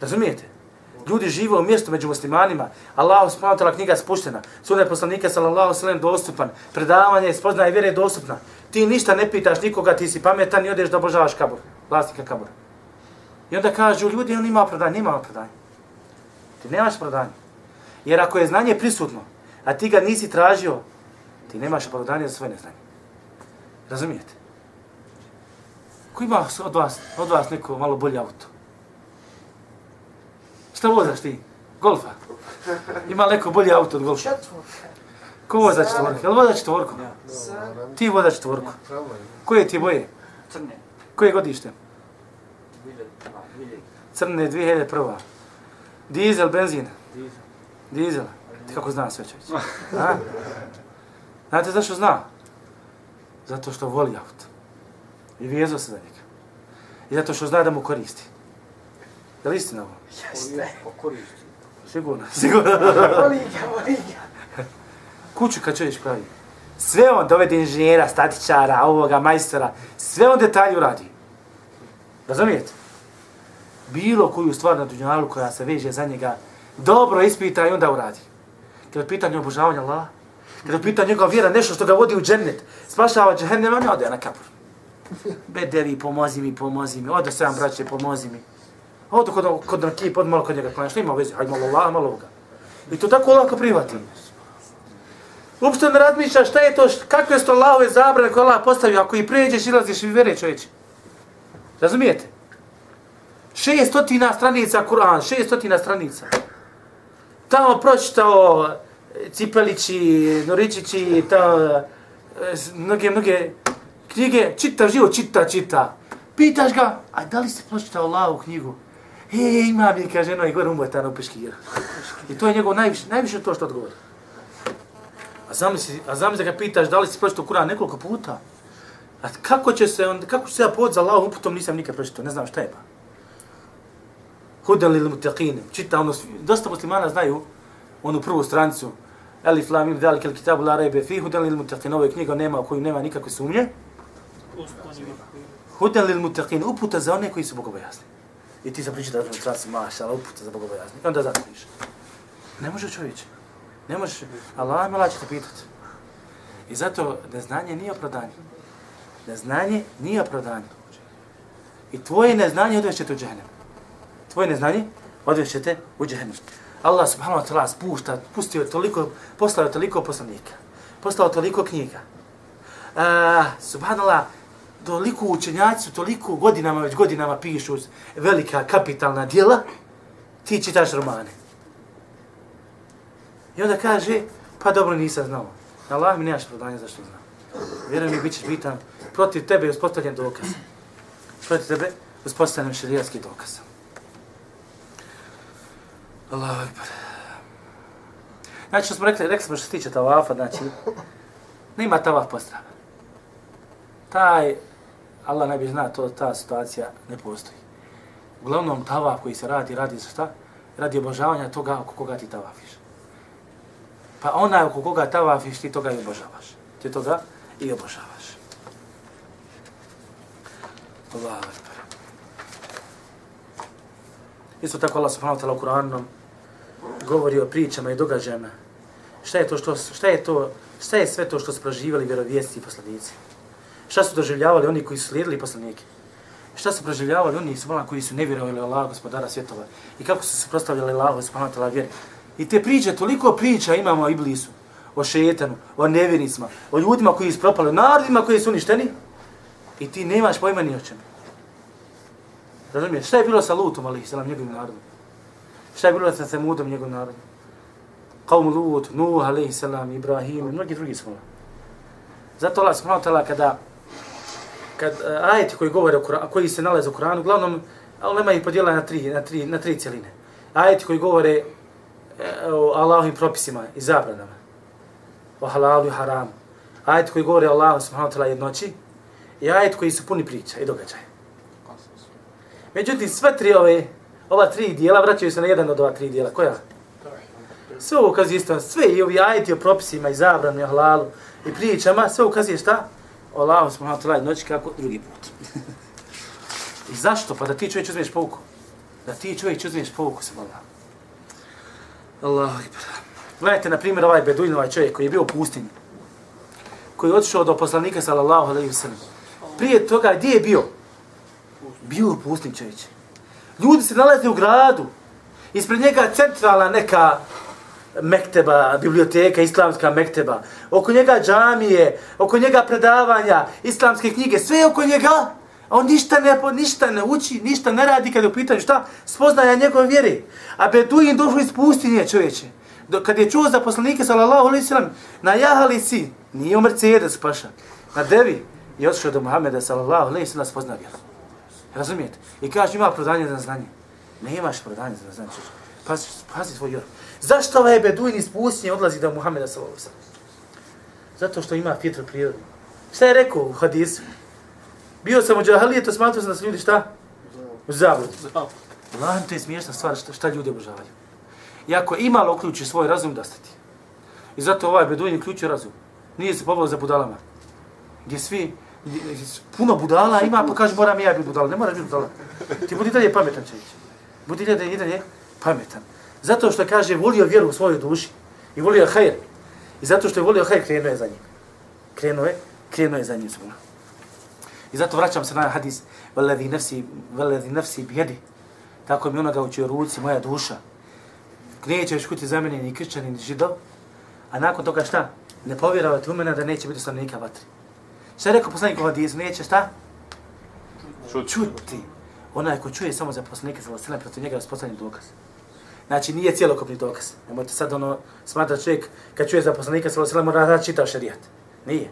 Razumijete? Ljudi žive u mjestu među muslimanima. Allah subhanahu wa knjiga spuštena. Sunnet poslanika sallallahu alejhi ve dostupan. Predavanje i spoznaje vjere je dostupna. Ti ništa ne pitaš nikoga, ti si pametan i odeš da obožavaš kabur. Vlasnika kabura. I onda kažu ljudi, on ima prodanje, nema prodanje. Ti nemaš prodanje. Jer ako je znanje prisutno, a ti ga nisi tražio, ti nemaš opravdanje za svoje neznanje. Razumijete? Ko ima od vas, od vas neko malo bolji auto? Šta vozaš ti? Golfa? Ima neko bolji auto od golfa? Četvorka. Ko voza četvorku? Jel voza četvorku? Ti voza četvorku. Koje ti boje? Crne. Koje godište? Crne 2001. Dizel, benzin. Dizel. Dizel. Ti kako zna sve čovječ? A? Znate zašto zna? Zato što voli auto. I vijezo se za njega. I zato što zna da mu koristi. Je li istina ovo? Jeste. Sigurno, sigurno. voli ga, voli ga. Kuću kad čovjek pravi. Sve on dovede inženjera, statičara, ovoga, majstora, sve on detalju radi. Razumijete? Bilo koju stvar na dunjalu koja se veže za njega, dobro ispita i onda uradi. Kada je pitanje obožavanja Allaha, kada je pitanje njegova vjera, nešto što ga vodi u džennet, spašava džehennem, on ode na kapur. Bedevi, pomozi mi, pomozi mi, ode sam braće, pomozi mi. Ode kod, kod neki, pod malo kod njega klanjaš, nema veze, hajde malo Allah, malo ovoga. I to tako lako prihvati. Uopšte ne razmišlja šta je to, kakve su to Allahove zabrane koje Allah postavio, ako i pređeš, ilaziš i vere čovječe. Razumijete? Šestotina stranica Kur'an, šestotina stranica. Tamo pročitao eh, Cipelići, Noričići, tamo, eh, mnoge, mnoge knjige, čita živo, čita, čita. Pitaš ga, a da li ste pročitao Allahovu knjigu? E, ima mi, kaže, no, i gore umojtano u peškir. I to je njegov najviše, najviše to što odgovori. A zamisli, a zamisli da ga pitaš da li si pročitao Kur'an nekoliko puta. A kako će se on, kako će se ja povod za Allahom uputom nisam nikad pročitao, ne znam šta je pa. Hudan lil mutaqin. Čita ono, dosta muslimana znaju onu prvu stranicu. Alif lam mim zalika alkitabu la rayba fi hudan lil mutaqin. Ovo je knjiga nema u koju nema nikakve sumnje. Usponi Hudan lil mutaqin, uputa za one koji su bogobojazni. I ti sam pričao da je stranici maša, ali uputa za bogobojazni. I onda zatvoriš. Ne može čovječe. Ne možeš. Allah me će te pitati. I zato neznanje nije opravdanje. Neznanje nije opravdanje. I tvoje neznanje odvešće te u džehennem. Tvoje neznanje odvešće te u džehennem. Allah subhanahu wa ta'ala spušta, pustio toliko, poslao toliko poslanika. Poslao toliko knjiga. Uh, subhanallah, toliko učenjaci su toliko godinama, već godinama pišu velika kapitalna djela, ti čitaš romane. I onda kaže, pa dobro nisam znao. Allah mi nemaš prodanja zašto znam. Vjerujem mi, bit ćeš bitan. Protiv tebe je uspostavljen dokaz. Protiv tebe uspostavljen šarijatski dokaz. Allahu akbar. Znači, što smo rekli, rekli smo što se tiče tavafa, znači, nema tavaf pozdrava. Taj Allah ne bi zna, to, ta situacija ne postoji. Uglavnom, tavaf koji se radi, radi za šta? Radi obožavanja toga oko koga ti tavafiš. Pa ona oko koga tavafiš, ti toga i obožavaš. Ti toga i obožavaš. Allahu Akbar. Isto tako Allah subhanahu wa ta'ala u Kur'anom govori o pričama i događajima. Šta je to što šta je to šta je sve to što su proživjeli vjerovjesnici i poslanici? Šta su doživljavali oni koji su slijedili poslanike? Šta su proživljavali oni su koji su nevjerovali u Allaha gospodara svjetova? I kako su se prostavljali Allahu subhanahu wa ta'ala vjeri? I te priče, toliko priča imamo o Iblisu, o šetanu, o nevjernicima, o ljudima koji su propali, o narodima koji su uništeni. I ti nemaš pojma ni o čemu. Razumiješ? Šta je bilo sa Lutom, ali sa njegovim narodom? Šta je bilo sa Semudom, njegov narod? Qawm Lut, Nuh, alaihi salam, Ibrahim, i mnogi drugi smo. Zato Allah subhanahu wa ta'ala kada kad uh, ajeti koji govore o Kur'anu, koji se nalaze u Kur'anu, uglavnom, ulema nema ih podijela na tri, na tri, na tri celine. Ajeti koji govore uh, o Allahovim propisima i zabranama, o halalu i haramu. Ajeti koji govore o Allahu subhanahu wa ta'ala jednoći i ajeti koji su puni priča i događaja. Međutim, sve tri ove, ova tri dijela vraćaju se na jedan od ova tri dijela. Koja? Sve ovo ukazuje isto, sve i ovi ajeti o propisima i zabranu i halalu i pričama, sve ukazuje šta? O Allahu subhanahu wa ta'ala noći kako drugi put. I zašto? Pa da ti čovjek uzmeš pouku. Da ti čovjek uzmeš pouku sa Allah. Allahu akbar. Gledajte, na primjer, ovaj beduin, ovaj čovjek koji je bio u pustinji. Koji je otišao do poslanika, sallallahu alaihi wa sallam. Prije toga, gdje je bio? Bio u pustinji čovječe. Ljudi se nalaze u gradu. Ispred njega centrala neka mekteba, biblioteka, islamska mekteba, oko njega džamije, oko njega predavanja, islamske knjige, sve oko njega, a on ništa ne, ništa ne uči, ništa ne radi kada je u pitanju šta, spoznaja njegove vjere. A Beduin došao iz pustinje čovječe. Do, kad je čuo za poslanike, sallallahu alaihi sallam, na jahalici, nije u Mercedes paša, na devi, i otišao do Muhammeda, sallallahu alaihi sallam, spoznao vjeru. Razumijete? I kaže, ima prodanje za znanje. Ne imaš prodanje za znanje. Pazi, pazi svoj vjeru. Zašto ovaj Beduin iz pustinje odlazi do Muhammeda sallallahu alejhi Zato što ima fitr prirodu. Šta je rekao u hadisu? Bio sam u džahalijetu, smatrao sam da su ljudi šta? U zabludi. Allah, to je smiješna stvar šta, šta ljudi obožavaju. I ako imalo uključi svoj razum, da stati. I zato ovaj Beduin uključio razum. Nije se pobao za budalama. Gdje svi, puno budala ima, pa kaže moram ja biti budala. Ne moraš biti budala. Ti budi dalje pametan čovječ. Budi dalje, i dalje pametan. Zato što kaže volio vjeru u svojoj duši i volio hajr. I zato što je volio hajr, krenuo je za njim. Krenuo je, krenuo je za njim. I zato vraćam se na hadis Veledi nefsi, veledi nefsi bijedi. Tako mi onoga učio ruci, moja duša. Neće još kuti za mene ni kršćani, ni židov. A nakon toga šta? Ne povjerovati u mene da neće biti stanovnika vatri. Šta je rekao poslanik u hadisu? Neće šta? Čuti. Čuti. Onaj ko čuje samo za poslanika, za vlastine, protiv njega je uspostavljen dokaz. Znači, nije cijelokopni dokaz. Nemojte sad ono, smatra čovjek, kad čuje za poslanika, sa vasila mora da čitao šarijat. Nije.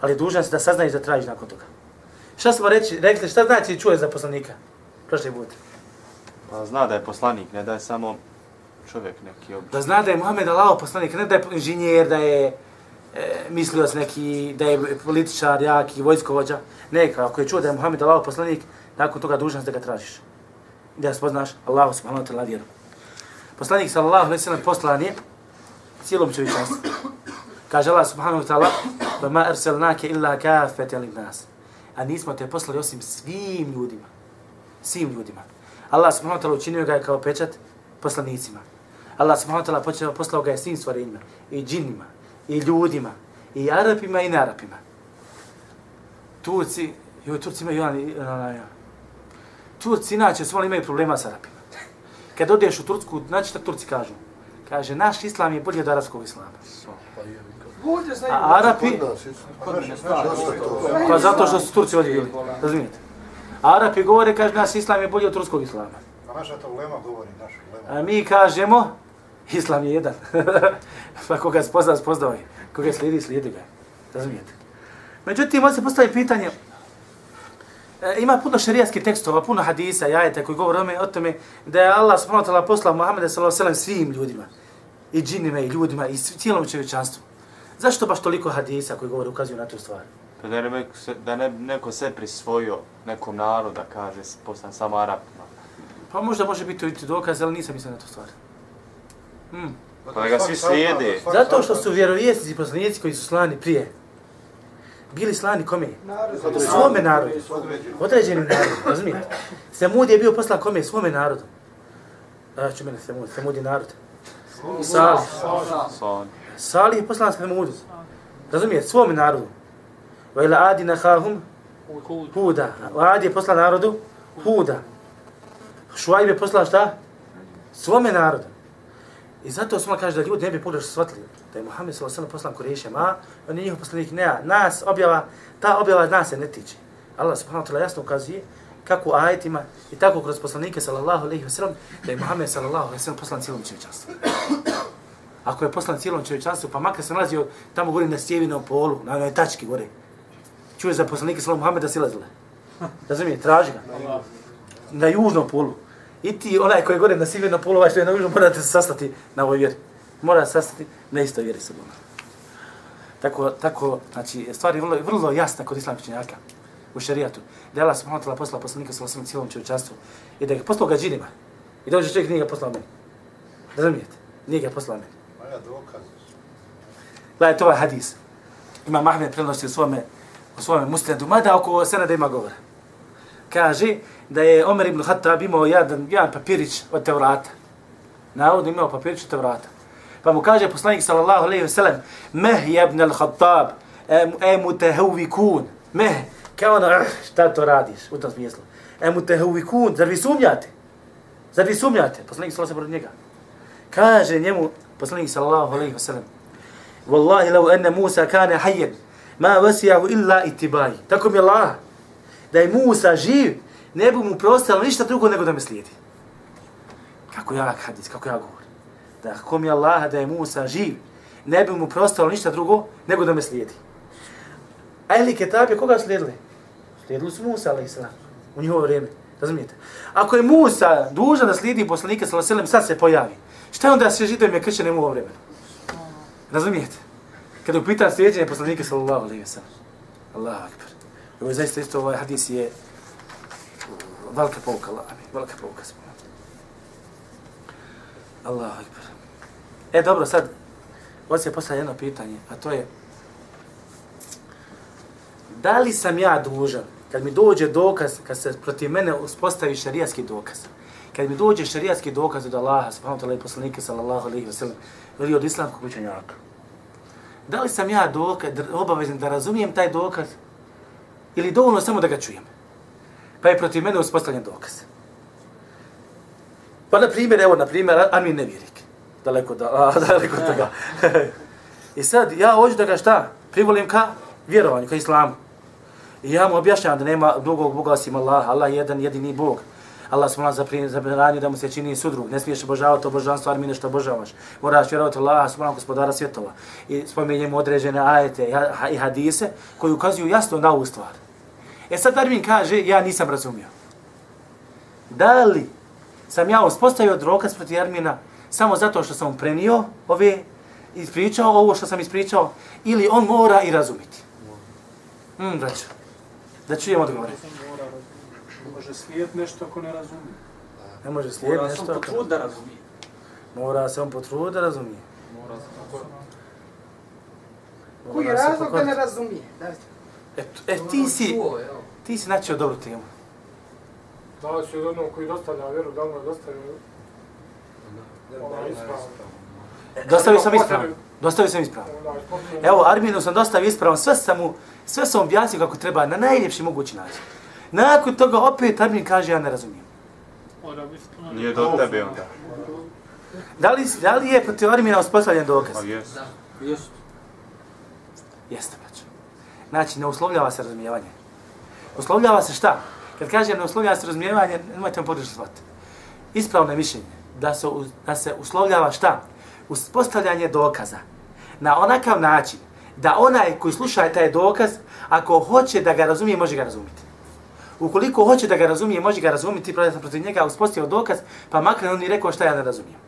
Ali dužan se da saznaješ da tražiš nakon toga. Šta smo reći, rekli, šta znači čuje za poslanika? Prošli put. Pa zna da je poslanik, ne da je samo čovjek neki običan. Da zna da je Muhammed Allah poslanik, ne da je inženjer, da je e, mislio se neki, da je političar, jaki, vojskovođa. Ne, ako je čuo da je Muhammed Allah poslanik, nakon toga dužan da ga tražiš. Da spoznaš Allah subhanahu wa ta'ala vjeru. Poslanik sallallahu alejhi ve sellem poslan je cijelom čovječanstvu. Kaže Allah subhanahu wa ta'ala: "Wa ma arsalnaka illa kaffatan lin-nas." A nismo te poslali osim svim ljudima. Svim ljudima. Allah subhanahu wa ta'ala učinio ga kao pečat poslanicima. Allah subhanahu wa ta'ala počeo poslao ga je svim stvorenjima, i džinima i ljudima, i Arapima i Narapima. Turci, joj, Turci imaju jedan, Turci inače su imaju problema sa Arapima. Kad odeš u Tursku, znači šta Turci kažu? Kaže, naš islam je bolji od arapskog islama. A Arapi? Pa zato što su Turci ovdje bili, razumijete? A Arapi govore, kaže, naš islam je bolji od turskog islama. A naša to ulema govori, naša ulema. A mi kažemo, islam je jedan. pa koga spozna, spoznao je. Koga slijedi, slijedi ga. Razumijete? Međutim, on se postavi pitanje, E, ima puno šerijatskih tekstova, puno hadisa, jajete koji govore o tome da je Allah subhanahu wa poslao Muhammeda alejhi svim ljudima i džinima i ljudima i cijelom čovječanstvu. Zašto baš toliko hadisa koji govore ukazuju na tu stvar? Pa da ne, da ne neko se prisvojio nekom narodu da kaže poslan samo Arapima. Pa možda može biti i dokaz, ali nisam mislio na to stvar. Pa da ga svi slijede. Zato što su vjerovjesnici i poslanici koji su slani prije, bili slani kome? Narod. Svome narodu. Određenim narodom, razumijete? Semud je bio poslan kome? Svome narodu. A, ću mene Semud, Semud je narod. Salih. Son. Salih je poslan Semudu. Razumijete? Svome narodu. Vajla adi nahahum Hud. Huda. Adi je poslan narodu Huda. Šuajb je poslan šta? Svome narodu. I zato smo kaže da ljudi ne bi pogrešno shvatili da je Muhammed sallallahu alejhi ve sellem poslan Kurešima, a on je njihov poslanik, ne, nas objava, ta objava nas se ne tiče. Allah subhanahu wa ta'ala jasno ukazuje kako u ajetima i tako kroz poslanike sallallahu alejhi ve sellem da je Muhammed sallallahu alejhi ve sellem poslan cijelom čovječanstvu. Ako je poslan cijelom čovječanstvu, pa makar se nalazio tamo gore na sjevinom polu, na onoj tački gore. Čuje za poslanike sallallahu Muhammeda silazile. Razumije, traži ga. Na južnom polu. I ti, onaj koji je gore na sjevernom polu, ovaj što je na južnom, morate se sastati na ovoj vjeri. Mora se sastati na istoj vjeri sa Bogom. Tako, tako, znači, stvari vrlo, vrlo jasna kod islamskih činjaka u šarijatu. Da je Allah subhanahu wa ta'ala poslao poslanika sa osam cijelom čovječanstvu i da ga poslao ga džinima. I dođe čovjek nije ga poslao meni. Razumijete? Nije ga poslao meni. Ma ja dokaz. Gledajte ovaj hadis. Ima Mahmed prenosi u svome, u svome muslimu, mada oko senada ima govora. Kaže da je Omer ibn Khattab imao jedan, jedan papirić od Tevrata. Navodno imao papirić od Tevrata. Pa mu kaže poslanik sallallahu alejhi ve sellem: "Meh je ibn al-Khattab, e mutahawikun." Meh, kao ono, eh, šta to radiš u tom smislu? E mutahawikun, zar vi sumnjate? Zar vi sumnjate? Poslanik sallallahu alejhi ve njega. Kaže njemu poslanik sallallahu alejhi ve sellem: Wallahi lau ene Musa kane hayyen, ma vasijahu illa itibai. Tako mi je Allah, da je Musa živ, ne bi mu prostalo ništa drugo nego da me slijedi. Kako ja hadis, kako ja govorim. Da ako mi Allah, da je Musa živ, ne bi mu prostalo ništa drugo nego da me slijedi. A ili ketabe, koga su slijedili? Slijedili su Musa, ali salam, u njihovo vrijeme. Razumijete? Ako je Musa dužan da slijedi poslanika, sallam, sad se pojavi. Šta je onda se židovima kršćanima u ovo vremenu? Razumijete? Kada je upitan slijedjenje poslanika sallallahu alaihi wa sallam. Allahu akbar. Ovo je zaista isto ovaj hadis je velika pouka, Allah, amin. Velika pouka smo. Allahu akbar. E, dobro, sad, ovdje se postavlja jedno pitanje, a to je, da li sam ja dužan, kad mi dođe dokaz, kad se protiv mene uspostavi šarijatski dokaz, kad mi dođe šarijatski dokaz od Allaha, subhanahu wa ta'ala i poslanika sallallahu alaihi wa sallam, ili od islamskog učenjaka, da li sam ja dokaz, obavezan da razumijem taj dokaz, ili dovoljno samo da ga čujem? Pa je protiv mene uspostavljen dokaz. Pa na primjer, evo, na primjer, Armin nevjerik. Daleko, da, a, daleko od toga. I sad, ja hoću da ga šta? Privolim ka vjerovanju, ka islamu. I ja mu objašnjam da nema drugog Boga osim Allaha. Allah je jedan jedini Bog. Allah smo nas zabranio da mu se čini sudrug. Ne smiješ obožavati obožanstvo Armine ali mi nešto obožavaš. Moraš vjerovati Allah, subhanahu gospodara svjetova. I spominjemo određene ajete i i hadise koji ukazuju jasno na ovu stvar. E sad Darwin kaže, ja nisam razumio. Da li sam ja uspostavio dokaz protiv Armina samo zato što sam mu prenio ove, ispričao ovo što sam ispričao, ili on mora i razumiti? Mm, braćo. Da čujem odgovore. Može slijet nešto ako ne razumije. Ne može slijediti Mora sam nešto. potrud da razumije. Mora se on potruditi da razumije. Mora Koji je Mora se razlog da ne razumije? Dajte. E, e, ti si, Čuo, evo. Ti si načeo dobru temu. Da li si od onog koji dostavlja vjeru, da li mu je dostavio? Dostavio sam ispravno. Dostavio sam ispravno. Evo, Arminu sam dostavio ispravno, sve sam mu, sve sam objasnio kako treba, na najljepši mogući način. Nakon toga opet Armin kaže, ja ne razumijem. Nije do tebe onda. Da li, da li je protiv Armina uspostavljen dokaz? Pa jes. Da, jesu. Jeste, braćo. Znači, ne uslovljava se razumijevanje. Uslovljava se šta? Kad kažem ne oslovljava se razumijevanje, nemojte vam pogrešno shvatiti. Ispravno je mišljenje da se, da se uslovljava šta? Uspostavljanje dokaza na onakav način da onaj koji sluša taj dokaz, ako hoće da ga razumije, može ga razumjeti. Ukoliko hoće da ga razumije, može ga razumjeti, pravo sam protiv njega uspostavio dokaz, pa makar on i rekao šta ja ne razumijem.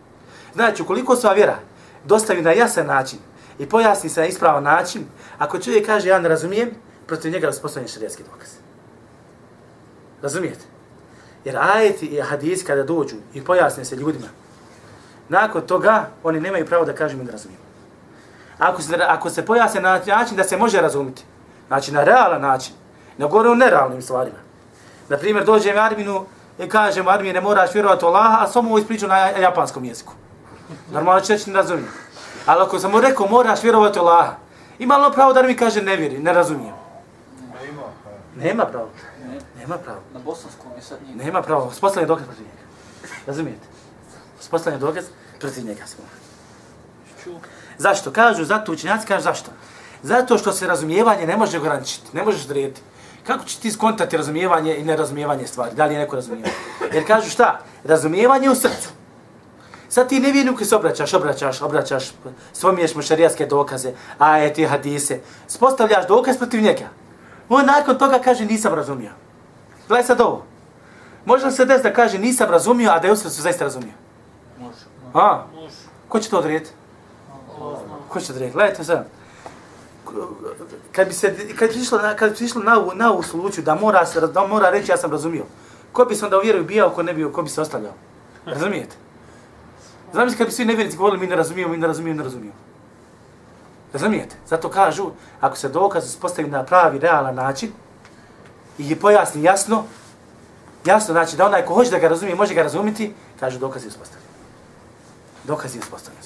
Znači, ukoliko sva vjera dostavi na jasan način i pojasni se na ispravan način, ako čovjek kaže ja ne razumijem, protiv njega uspostavljen šarijetski dokaz. Razumijete? Jer ajeti i hadis kada dođu i pojasne se ljudima, nakon toga oni nemaju pravo da kažu mi da razumiju. Ako se, ako se pojasne na način da se može razumiti, znači na realan način, ne govorim o nerealnim stvarima. Na primjer, dođem Arminu i kažem Armije ne moraš vjerovati u Allaha, a samo ovo ispriču na japanskom jeziku. Normalno će reći ne razumijem. Ali ako sam mu rekao moraš vjerovati u Allaha, ima li pravo da mi kaže ne vjeri, ne razumijem? Nema pravo. Nema pravo. Na bosanskom je sad nije. Nema pravo. Uspostavljen dokaz protiv njega. Razumijete? Uspostavljen dokaz protiv njega. Zašto? Kažu, zato učenjaci kažu zašto? Zato što se razumijevanje ne može ograničiti, ne možeš odrediti. Kako će ti skontati razumijevanje i nerazumijevanje stvari? Da li je neko razumijevanje? Jer kažu šta? Razumijevanje u srcu. Sad ti nevjerniku se obraćaš, obraćaš, obraćaš, spomiješ mu šarijatske dokaze, ajeti, hadise, spostavljaš dokaz protiv njega. On nakon toga kaže nisam razumio. Gledaj sad ovo. Može li se des da kaže nisam razumio, a da je u srcu zaista razumio? Može. A? Može. Ko će to odrediti? Ko će to odrediti? Gledajte sad. Kad bi se kad bi išlo kad bi išlo na na u slučaju da mora se da mora reći ja sam razumio. Ko bi se onda uvjerio bio ko ne bio, ko bi se ostavljao? Razumijete? Znam kad bi svi nevjernici govorili mi ne razumijemo, mi ne razumijemo, ne razumijemo. Razumijete? Zato kažu, ako se dokaz postavi na pravi, realan način i je pojasni jasno, jasno znači da onaj ko hoće da ga razumije, može ga razumiti, kažu dokaz je uspostavljen. Dokaz je uspostavljen.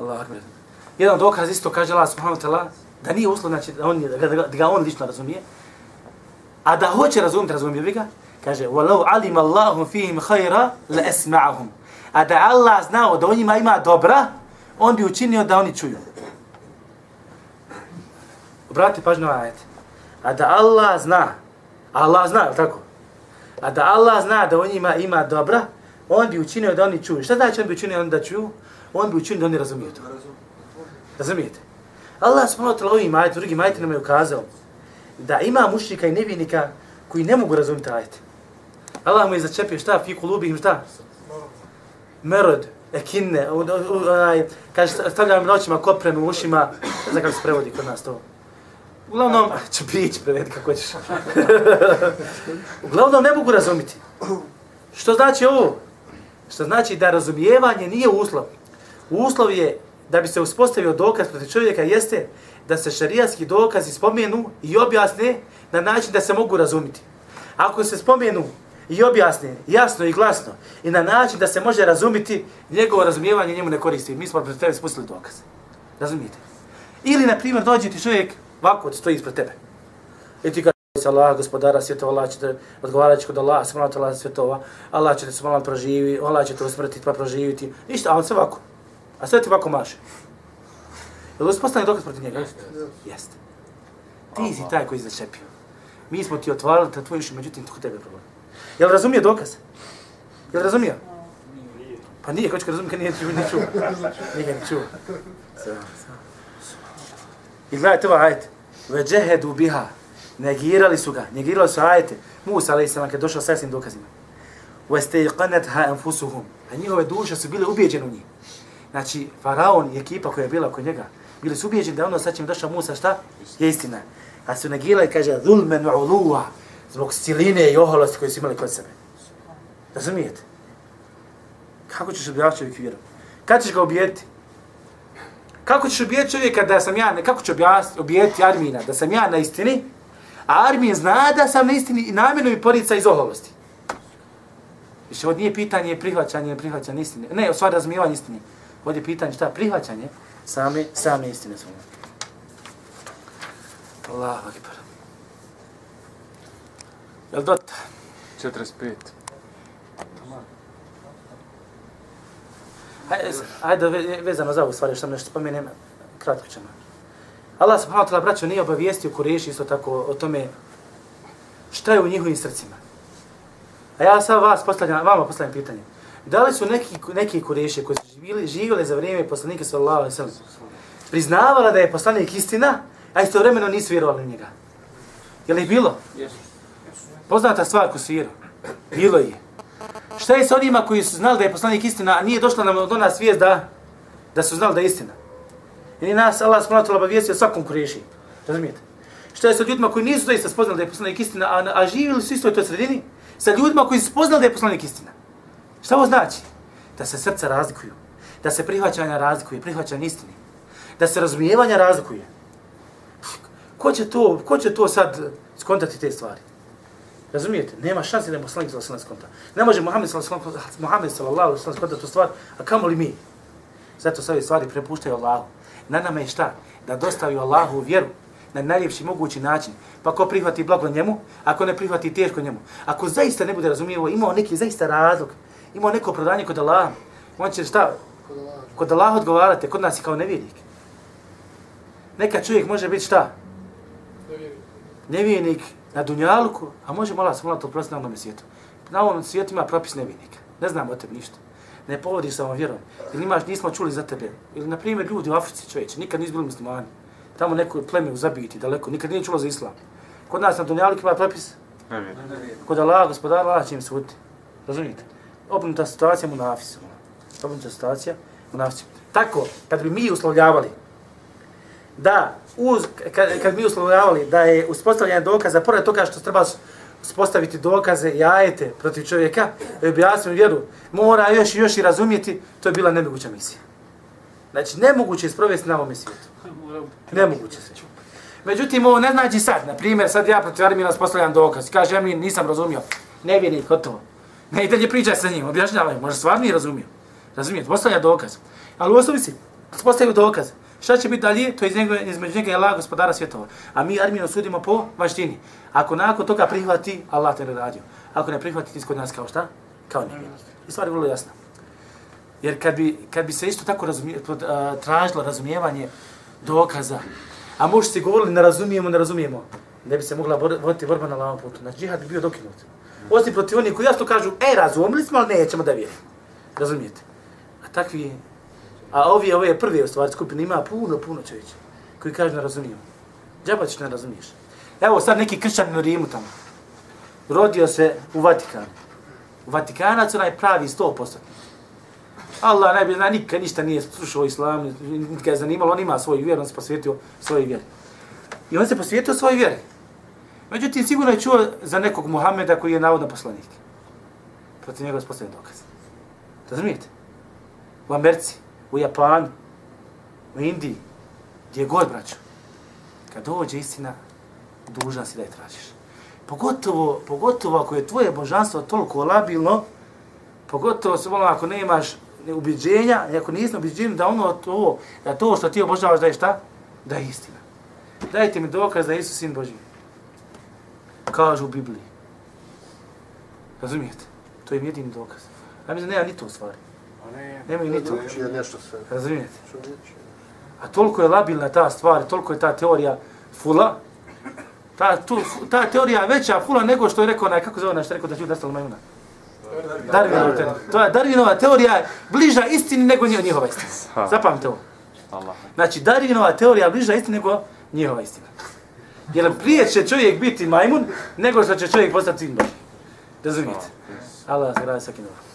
Allah akbar. Jedan dokaz isto kaže Allah subhanahu wa ta'ala da nije uslov, znači da, on, da, ga, da ga on lično razumije, a da hoće razumjeti, razumije bi ga, kaže وَلَوْ عَلِمَ اللَّهُ فِيهِمْ خَيْرًا لَأَسْمَعَهُمْ A da Allah znao da u njima ima dobra, on bi učinio da oni čuju. Obratite pažnju ovaj ajet. A da Allah zna, Allah zna, je tako? A da Allah zna da u njima ima dobra, on bi učinio da oni čuju. Šta znači on bi učinio on da čuju? On bi učinio da oni razumiju to. Razumijete? Allah subhanahu wa ta'la ovim ajetom, drugim ajetom nam je ukazao da ima mušnika i nevinika koji ne mogu razumjeti ajete. Allah mu je začepio šta? Fi kulubihim šta? Merod, ekinne, onaj, kaže, stavljam na očima u ušima, ne znam kako se prevodi kod nas to. Uglavnom, ću bić prevedi kako ćeš. Uglavnom, ne mogu razumjeti. Što znači ovo? Što znači da razumijevanje nije uslov. Uslov je da bi se uspostavio dokaz protiv čovjeka jeste da se šarijatski dokazi spomenu i objasne na način da se mogu razumjeti. Ako se spomenu i objasne jasno i glasno i na način da se može razumjeti, njegovo razumijevanje njemu ne koristi. Mi smo pred tebe spustili dokaz. Razumijete? Ili, na primjer, dođe ti čovjek ovako stoji ispred tebe. I ti kaže se Allah, gospodara svjetova, Allah će te odgovarati kod Allah, smala te Allah svjetova, Allah će te smala proživi, Allah će te usmrtiti pa proživiti. Ništa, a on se ovako. A sve ti ovako maše. Je li uspostavljeno dokaz protiv njega? Jeste. Jeste. Ti si taj koji je začepio. Mi smo ti otvarali ta tvoj uši, međutim, to tebe problem. Jel razumije dokaz? Jel razumio? Pa nije, ko će ga razumije, kad nije čuo, nije čuo. Nije ga ni čuo. I gledajte ovo, ajte. Ve biha. Negirali su ga, negirali su ajete. Musa, ali sallam, kad došao sa jasnim dokazima. Ve ste ha enfusuhum. A njihove duše su bile ubijeđene u njih. Znači, faraon i ekipa koja je bila kod njega, bili su ubijeđeni da ono sa čim došao Musa, šta? Je istina. A su negirali, kaže, zulmen uluva, zbog siline i oholosti koje su imali kod sebe. Razumijete? Kako ćeš objavati čovjek vjeru? Kad ćeš ga ubijeti? Kako ćeš ubijeti čovjeka da sam ja, kako ću ubijeti Armina, da sam ja na istini, a Armin zna da sam na istini i namjerno mi porica iz oholosti. Više, ovo nije pitanje prihvaćanje, prihvaćanje istine. Ne, o stvari razumijevanje istine. Ovdje je pitanje šta? Prihvaćanje same, same istine svoje. Allahu akbar. Jel dot? 45. Hajde, hajde vezano za ovu stvari, što nešto spomenem, kratko ćemo. Allah subhanahu wa ta'ala, braćo, nije obavijestio Kureši isto tako o tome šta je u njihovim srcima. A ja sad vas postavljam, vama postavljam pitanje. Da li su neki, neki Kureši koji su živjeli, živjeli za vrijeme poslanika sallallahu alaihi sallam priznavala da je poslanik istina, a istovremeno nisu vjerovali u njega? Je li bilo? Poznata stvar ko sviru. Bilo je. Šta je sa onima koji su znali da je poslanik istina, a nije došla nam do nas vijest da, da su znali da je istina? I nas Allah s.w.t. obavijestio svakom kureši. Razumijete? Šta je sa ljudima koji nisu doista spoznali da je poslanik istina, a, a živjeli su isto u toj sredini, sa ljudima koji su spoznali da je poslanik istina. Šta ovo znači? Da se srca razlikuju, da se prihvaćanja razlikuje, prihvaćanje istine, da se razumijevanja razlikuje. Ko će to, ko će to sad skontati te stvari? Razumijete? Nema šanse da je poslanik sallallahu alejhi ve sellem skonta. Ne može Muhammed sallallahu alejhi ve sellem skonta tu stvar, a kamo li mi? Zato sve stvari prepuštaju Allahu. Na nama je šta? Da dostavi Allahu vjeru na najljepši mogući način. Pa ko prihvati blago njemu, ako ne prihvati teško njemu. Ako zaista ne bude razumijevo, imao neki zaista razlog, imao neko prodanje kod Allaha, on će šta? Kod Allaha odgovarate, kod nas je kao nevjernik. Neka čovjek može biti šta? Nevjernik na dunjalku, a može mola se to prosti na ovom svijetu. Na ovom svijetu ima propis nevjernika. Ne znam o tebi ništa. Ne povodiš sa ovom vjerom. Ili imaš, nismo čuli za tebe. Ili, na primjer, ljudi u Africi čovječe, nikad nisu bili muslimani. Tamo neko pleme u zabiti, daleko, nikad nije čulo za islam. Kod nas na dunjalku ima propis. Kod Allah, gospodar Allah će im suditi. Razumijete? Obrnuta situacija mu nafis. Obrnuta situacija mu nafis. Tako, kad bi mi uslovljavali da uz, kad, kad mi uslovljavali da je uspostavljanje dokaza, pored toga što treba uspostaviti dokaze i ajete protiv čovjeka, da bi jasno vjeru, mora još i još i razumjeti, to je bila nemoguća misija. Znači, nemoguće je sprovesti na ovome svijetu. Nemoguće se. Međutim, ovo ne znači sad. Na primjer, sad ja protiv Armina uspostavljam dokaz. Kaže, Armin, nisam razumio. Ne vjeri, gotovo. Ne, i dalje pričaj sa njim, objašnjavaj. Možda stvarno nije razumio. Razumijete, postavlja dokaz. Ali u osnovi si, uspostavio dokaz. Šta će biti dalje? To je iz njega, između njega je Allah gospodara svjetova. A mi Arminu sudimo po vaštini. Ako nakon toga prihvati, Allah te radio. Ako ne prihvati, ti kod nas kao šta? Kao nije. I stvar je vrlo jasna. Jer kad bi, kad bi se isto tako razumije, pod, uh, tražilo razumijevanje dokaza, a možda se govorili ne razumijemo, ne razumijemo, ne bi se mogla voditi borba na lavom putu. Znači, džihad bi bio dokinut. Osim protiv onih koji jasno kažu, e, razumili smo, ali nećemo da vjerujemo. Razumijete? A takvi A ovi, ove prve u stvari skupine ima puno, puno čovjeća koji kaže ne razumijem. Džaba ćeš ne razumiješ. Evo sad neki kršćan u Rimu tamo. Rodio se u Vatikanu. U Vatikanac onaj pravi sto posto. Allah ne bi zna, nikad ništa nije slušao islam, nikad je zanimalo, on ima svoju vjeru, on se posvjetio svojoj vjeri. I on se posvjetio svojoj vjeri. Međutim, sigurno je čuo za nekog Muhameda koji je navodno poslanik. Protiv njega je postavljen dokaz. Razumijete? U Americi u Japanu, u Indiji, gdje god, braćo, kad dođe istina, dužan si da je tražiš. Pogotovo, pogotovo ako je tvoje božanstvo toliko labilno, pogotovo se volim ako ne imaš ubiđenja, ako nisi ubiđen da ono to, da to što ti obožavaš da je šta? Da je istina. Dajte mi dokaz da je Isus sin Boži. Kažu u Bibliji. Razumijete? To je jedini dokaz. Ja mislim, nema ni to u stvari. Nemaju ni to. Razumijete? A toliko je labilna ta stvar, toliko je ta teorija fula, ta, tu, ta teorija je veća fula nego što je rekao onaj, kako zove onaj što je rekao da će udastalo majuna? Darwinova teorija. To je Darwinova teorija bliža istini nego njihova istina. Zapamte ovo. Znači, Darwinova teorija bliža istini nego njihova istina. Jer prije će čovjek biti majmun nego što će čovjek postati Boži. Razumijete? Allah se radi svaki dobro.